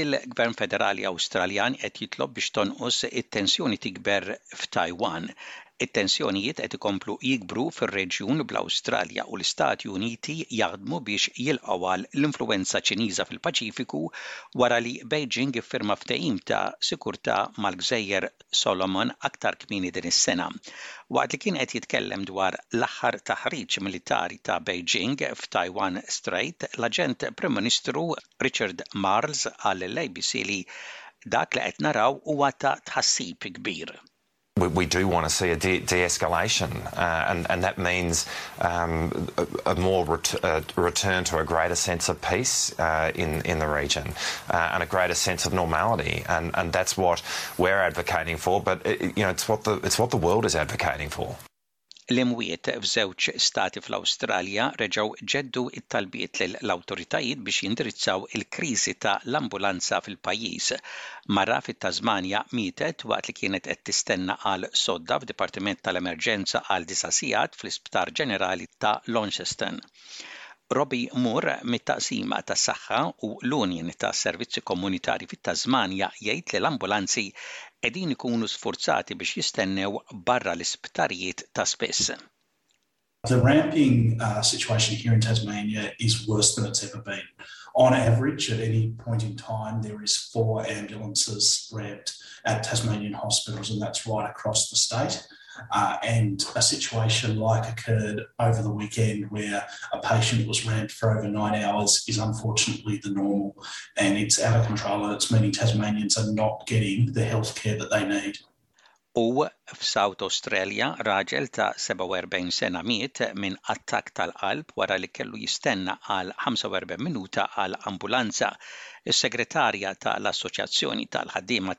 il-Gvern Federali Awstraljan qed jitlob biex tonqos it-tensjoni tikber f'Taiwan. It-tensjonijiet qed ikomplu jikbru fir-reġjun bl-Awstralja u l-Istati Uniti jaħdmu biex jilqgħu għal l-influwenza Ċiniża fil-Paċifiku wara li Beijing iffirma ftehim ta' sikurtà mal-Gżejjer Solomon aktar kmieni din is-sena. Waqt li kien qed jitkellem dwar l-aħħar taħriġ militari ta' Beijing f'Taiwan Strait, l-Aġent Prim Ministru Richard Marles qal lill-ABC li Dak li qed naraw huwa ta' tħassib kbir. we, we do want to see a de, de escalation, uh, and, and that means um, a, a, more ret a return to a greater sense of peace uh, in, in the region uh, and a greater sense of normality. And, and that's what we're advocating for, but it, uh, you know, it's, what the, it's what the world is advocating for. L-imwiet f'żewġ stati fl-Awstralja reġgħu ġeddu t-talbiet lill-awtoritajiet biex jindirizzaw il-kriżi ta' l-ambulanza fil-pajjiż. Mara fit-Tasmanja mietet waqt li kienet qed tistenna għal sodda f'dipartiment ta' l-emerġenza għal disa' sigħat fl-Isptar Ġenerali ta' Launceston. Robbie Moore mit-Taqsima tas-Saħħa u l-Union tas-Servizzi Komunitarji fit-Tasmanja jgħid li l-ambulanzi qegħdin ikunu sfurzati biex jistennew barra l-isptarijiet ta' spiss. The ramping situation here in Tasmania is worse than it's ever been. On average, at any point in time, there is four ambulances ramped at Tasmanian hospitals and that's right across the state. and a situation like occurred over the weekend where a patient was ramped for over nine hours is unfortunately the normal and it's out of control and it's meaning Tasmanians are not getting the health care that they need. U f'South Australia, raġel ta' 47 sena miet minn attakk tal-qalb wara li kellu jistenna għal 45 minuta għal ambulanza. Is-segretarja tal-Assoċjazzjoni tal-Ħaddiema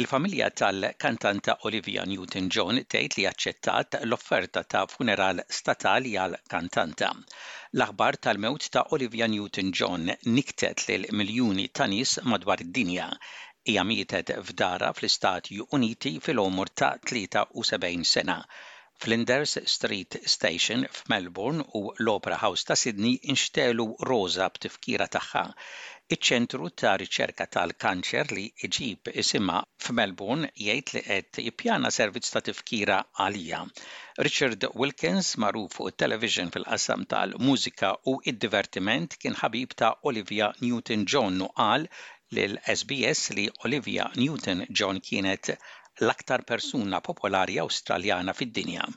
Il-familja tal-kantanta Olivia Newton-John tgħid li aċċettat l-offerta ta' funeral statali għall-kantanta. L-aħbar tal-mewt ta' Olivia Newton-John nikktet lil miljuni ta' nies madwar id-dinja. Hija mietet f'darha fl-Istati Uniti fil-għomor ta' 73 sena. Flinders Street Station f'Melbourne u l-Opera House ta' Sydney inxtegħlu roża b'tifkira tagħha. Iċ-Ċentru ta' Riċerka tal-Kanċer li jġib isimha f'Melbourne jgħid li qed jippjana servizz ta' tifkira għalija. Richard Wilkins, magħruf fuq it-television fil-qasam tal-mużika u d-divertiment, kien ħabib ta' Olivia Newton-John u qal lil SBS li Olivia Newton-John kienet l-aktar persuna popolari Awstraljana fid-dinja.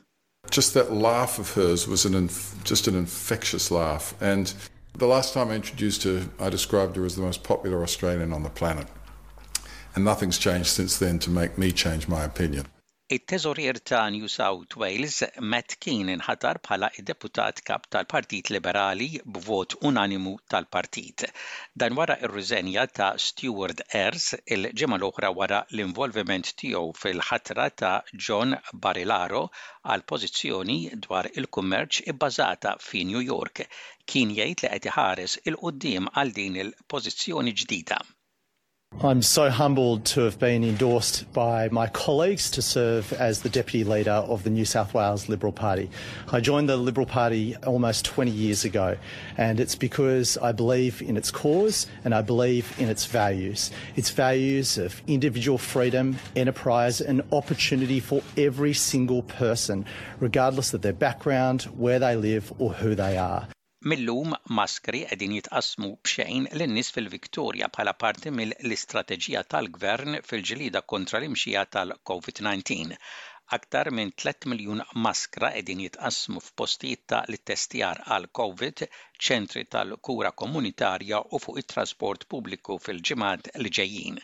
Just that laugh of hers was an just an infectious laugh and the last time I introduced her I described her as the most popular Australian on the planet. And nothing's changed since then to make me change my opinion. it-teżorier ta' New South Wales Matt Keen, inħatar bħala deputat kap tal-Partit Liberali b'vot unanimu tal-partit. Dan wara r-riżenja ta' Steward Ayres il-ġimgħa l-oħra wara l-involviment tiegħu fil-ħatra ta' John Barilaro għal pożizzjoni dwar il-kummerċ ibbażata fi New York. Kien jgħid li qed iħares 'il quddiem għal din il-pożizzjoni ġdida. I'm so humbled to have been endorsed by my colleagues to serve as the Deputy Leader of the New South Wales Liberal Party. I joined the Liberal Party almost 20 years ago, and it's because I believe in its cause and I believe in its values. Its values of individual freedom, enterprise, and opportunity for every single person, regardless of their background, where they live, or who they are. Mil-lum maskri qegħdin jitqassmu b'xejn lin-nies fil-Victoria bħala parti mill-istrateġija tal-Gvern fil-ġlieda kontra l-imxija tal-Covid 19. Aktar minn tlett miljun maskra qegħdin jitqassmu f'postijiet ta' l-ittestjar għal Covid, ċentri tal-kura komunitarja u fuq it-trasport pubbliku fil-ġimgħat li ġejjin.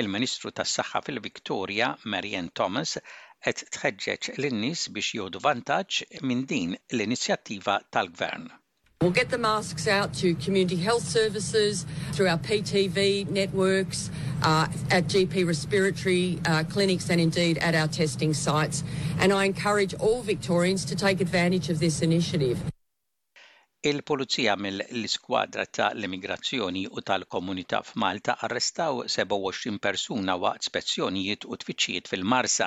il-Ministru tas-Saħħa fil-Victoria, Maryanne Thomas, qed tħeġġeġ lin-nies biex jieħdu vantaġġ minn din l-inizjattiva tal-Gvern. We'll get the masks out to community health services through our PTV networks, at GP respiratory clinics and indeed at our testing sites and I encourage all Victorians to take advantage of this initiative. Il-Pulizija mill-Iskwadra ta' l-Immigrazzjoni u tal-Komunità f'Malta arrestaw 27 persuna waqt spezzjonijiet u tfittxijiet fil-Marsa.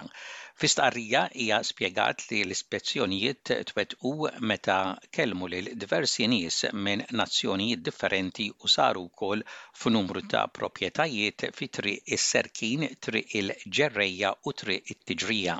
Fi stqarrija hija spjegat li l-ispezzjonijiet twettqu meta kellmu lil diversi nies minn nazzjonijiet differenti u saru wkoll f'numru ta' proprjetajiet fi Triq is-Serkin, Triq il-Ġerrejja u Triq it-Tiġrija.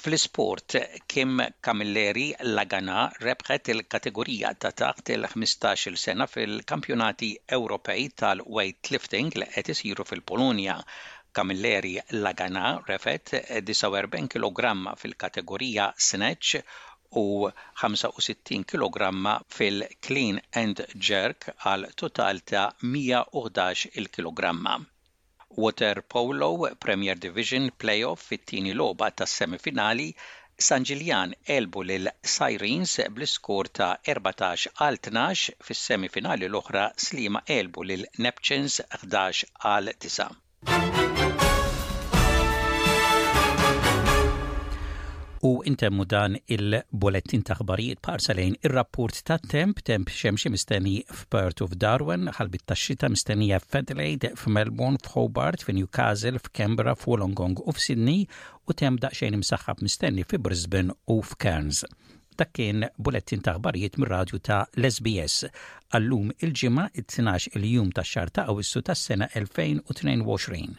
Fl-isport, Kim Camilleri La Ganà rebħet il-kategorija ta' taħt il-ħmistax-il sena fil-Kampjonati Ewropej tal-Weightlifting li qed isiru fil-Polonja. Camilleri La Ganà refgħet 49 kilogramma fil-kategorija Snatch u 65 kilogramma fil-Clean and Jerk għal total ta' 111 il-kilogramma. Waterpolo Premier Division Playoff fit-tieni logħba tas-semifinali, San Ġiljan għelbu lil Sirens bl-iskur ta' 14 għal 12, fis-semifinali l-oħra Sliema għelbu lil Neptunes 11 għal 9. U intemmu dan il-bulettin ta' aħbarijiet b'ħarsa lejn ir-rappurt tat-temp, temp xemxi mistenni f'Perth u f'Darwen, ħalbiet tax-xita mistennija f'Adelaide, f'Melbourne, f'Hobart, fi Newcastle, f'Canberra, f'Wollongong u f'Sydney u temp daqsxejn imsaħħab mistenni fi Brisbane u f'Cairns. Dak kien bulettin ta' aħbarijiet mir-radju ta' l-SBS għal lum il-Ġimgħa it-tnax il-jum tax-xahar ta' Awwissu tas-sena 2022.